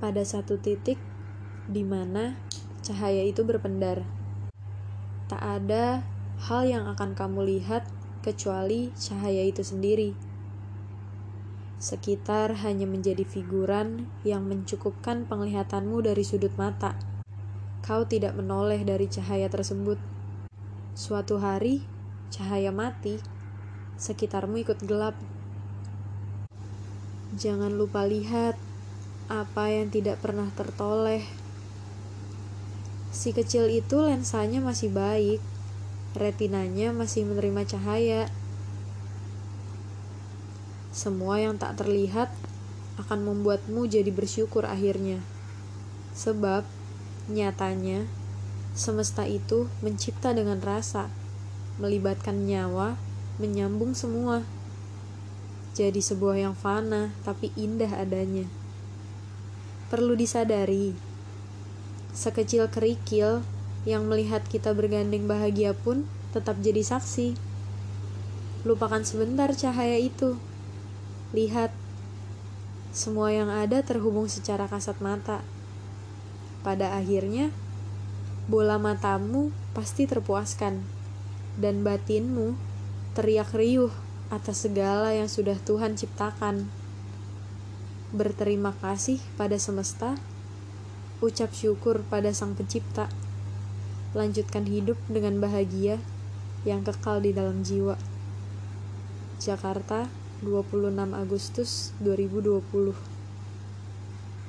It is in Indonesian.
pada satu titik di mana cahaya itu berpendar. Tak ada hal yang akan kamu lihat kecuali cahaya itu sendiri. Sekitar hanya menjadi figuran yang mencukupkan penglihatanmu dari sudut mata. Kau tidak menoleh dari cahaya tersebut. Suatu hari, cahaya mati, sekitarmu ikut gelap. Jangan lupa lihat apa yang tidak pernah tertoleh. Si kecil itu lensanya masih baik, retinanya masih menerima cahaya. Semua yang tak terlihat akan membuatmu jadi bersyukur akhirnya. Sebab, nyatanya, semesta itu mencipta dengan rasa, melibatkan nyawa, menyambung semua. Jadi sebuah yang fana tapi indah adanya. Perlu disadari, sekecil kerikil yang melihat kita bergandeng bahagia pun tetap jadi saksi. Lupakan sebentar cahaya itu Lihat, semua yang ada terhubung secara kasat mata. Pada akhirnya, bola matamu pasti terpuaskan, dan batinmu teriak riuh atas segala yang sudah Tuhan ciptakan. Berterima kasih pada semesta, ucap syukur pada Sang Pencipta. Lanjutkan hidup dengan bahagia yang kekal di dalam jiwa. Jakarta, 26 Agustus 2020